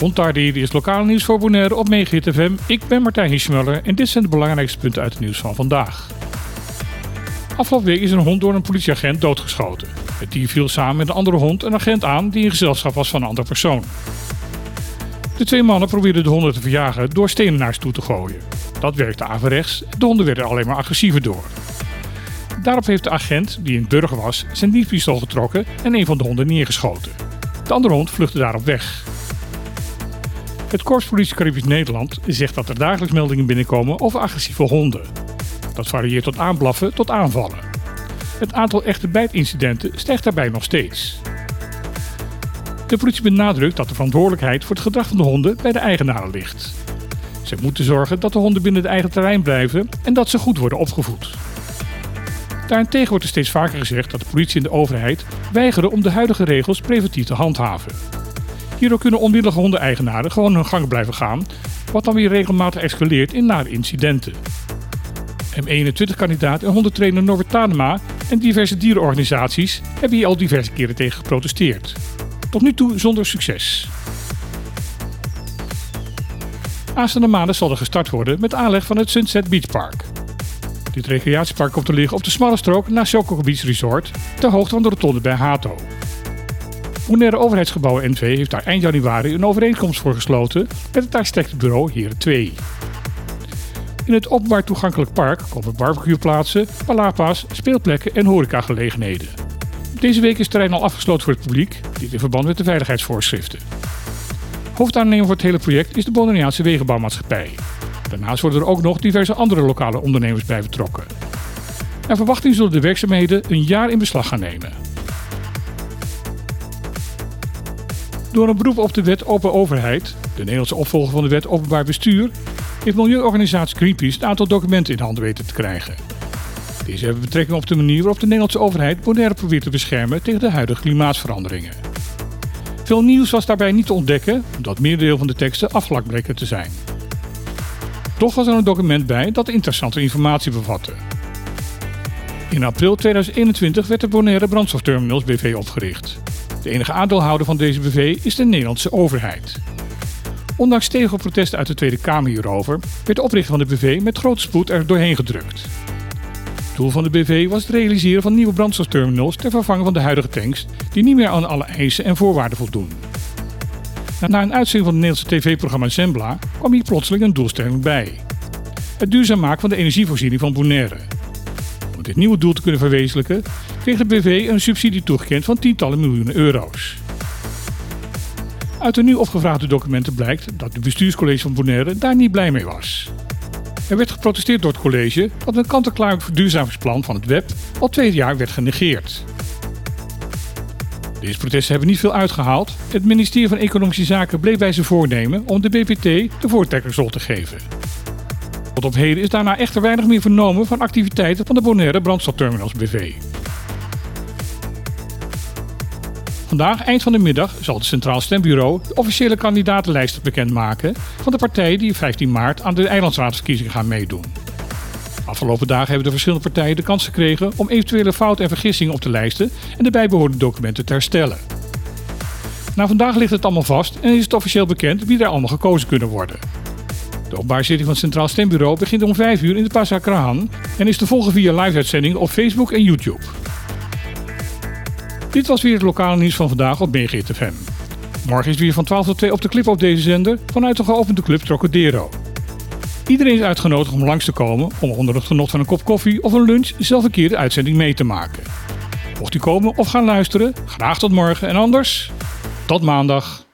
Ontdaar hier is lokale nieuws voor Bonaire op Megahit FM. Ik ben Martijn Hiesmuller en dit zijn de belangrijkste punten uit het nieuws van vandaag. Afgelopen week is een hond door een politieagent doodgeschoten. Het dier viel samen met een andere hond een agent aan die in gezelschap was van een andere persoon. De twee mannen probeerden de honden te verjagen door stenen naar toe te gooien. Dat werkte averechts, de honden werden alleen maar agressiever door. Daarop heeft de agent, die een burger was, zijn dienstpistool getrokken en een van de honden neergeschoten. De andere hond vluchtte daarop weg. Het Korps Politie Caribisch Nederland zegt dat er dagelijks meldingen binnenkomen over agressieve honden. Dat varieert tot aanblaffen tot aanvallen. Het aantal echte bijtincidenten stijgt daarbij nog steeds. De politie benadrukt dat de verantwoordelijkheid voor het gedrag van de honden bij de eigenaren ligt. Ze moeten zorgen dat de honden binnen het eigen terrein blijven en dat ze goed worden opgevoed. Daarentegen wordt er steeds vaker gezegd dat de politie en de overheid weigeren om de huidige regels preventief te handhaven. Hierdoor kunnen onwillige hondeneigenaren gewoon hun gang blijven gaan, wat dan weer regelmatig escaleert in nare incidenten. M21-kandidaat en hondentrainer Norbert Tanema en diverse dierenorganisaties hebben hier al diverse keren tegen geprotesteerd. Tot nu toe zonder succes. Aanstaande maanden zal er gestart worden met aanleg van het Sunset Beach Park. Dit recreatiepark komt te liggen op de smalle strook Choco Beach Resort, ter hoogte van de rotonde bij Hato. Bonaire Overheidsgebouwen NV heeft daar eind januari een overeenkomst voor gesloten met het architectenbureau Heren 2. In het openbaar toegankelijk park komen barbecueplaatsen, palapa's, speelplekken en horecagelegenheden. Deze week is het terrein al afgesloten voor het publiek, dit in verband met de veiligheidsvoorschriften. Hoofdaannemer voor het hele project is de Bonaireaanse Wegenbouwmaatschappij. Daarnaast worden er ook nog diverse andere lokale ondernemers bij betrokken. Naar verwachting zullen de werkzaamheden een jaar in beslag gaan nemen. Door een beroep op de wet Open Overheid, de Nederlandse opvolger van de wet Openbaar Bestuur, heeft milieuorganisatie Greenpeace een aantal documenten in handen weten te krijgen. Deze hebben betrekking op de manier waarop de Nederlandse overheid Bonaire probeert te beschermen tegen de huidige klimaatveranderingen. Veel nieuws was daarbij niet te ontdekken, omdat merendeel van de teksten afgelakt bleken te zijn. Toch was er een document bij dat interessante informatie bevatte. In april 2021 werd de Bonaire Brandstofterminals BV opgericht. De enige aandeelhouder van deze BV is de Nederlandse overheid. Ondanks stevige protesten uit de Tweede Kamer hierover werd de oprichting van de BV met grote spoed er doorheen gedrukt. Doel van de BV was het realiseren van nieuwe brandstofterminals ter vervanging van de huidige tanks die niet meer aan alle eisen en voorwaarden voldoen. Na een uitzending van het Nederlandse tv-programma Zembla kwam hier plotseling een doelstelling bij. Het duurzaam maken van de energievoorziening van Bonaire. Om dit nieuwe doel te kunnen verwezenlijken kreeg de BV een subsidie toegekend van tientallen miljoenen euro's. Uit de nu opgevraagde documenten blijkt dat het bestuurscollege van Bonaire daar niet blij mee was. Er werd geprotesteerd door het college dat een kant-en-klaar verduurzamingsplan van het web al twee jaar werd genegeerd. Deze protesten hebben niet veel uitgehaald. Het ministerie van Economische Zaken bleef bij zijn voornemen om de BPT de voortrekkersrol te geven. Tot op heden is daarna echter weinig meer vernomen van activiteiten van de Bonaire Brandstofterminals BV. Vandaag, eind van de middag, zal het Centraal Stembureau de officiële kandidatenlijsten bekendmaken van de partijen die 15 maart aan de eilandsraadsverkiezingen gaan meedoen. Afgelopen dagen hebben de verschillende partijen de kans gekregen om eventuele fouten en vergissingen op te lijsten en de bijbehorende documenten te herstellen. Na vandaag ligt het allemaal vast en is het officieel bekend wie er allemaal gekozen kunnen worden. De opbaarzitting van het Centraal Stembureau begint om 5 uur in de Pasar Krahan en is te volgen via live-uitzending op Facebook en YouTube. Dit was weer het lokale nieuws van vandaag op BGTFM. Morgen is weer van 12 tot 2 op de clip op deze zender vanuit de geopende club Trocadero. Iedereen is uitgenodigd om langs te komen om onder het genot van een kop koffie of een lunch zelf een keer de uitzending mee te maken. Mocht u komen of gaan luisteren, graag tot morgen en anders tot maandag.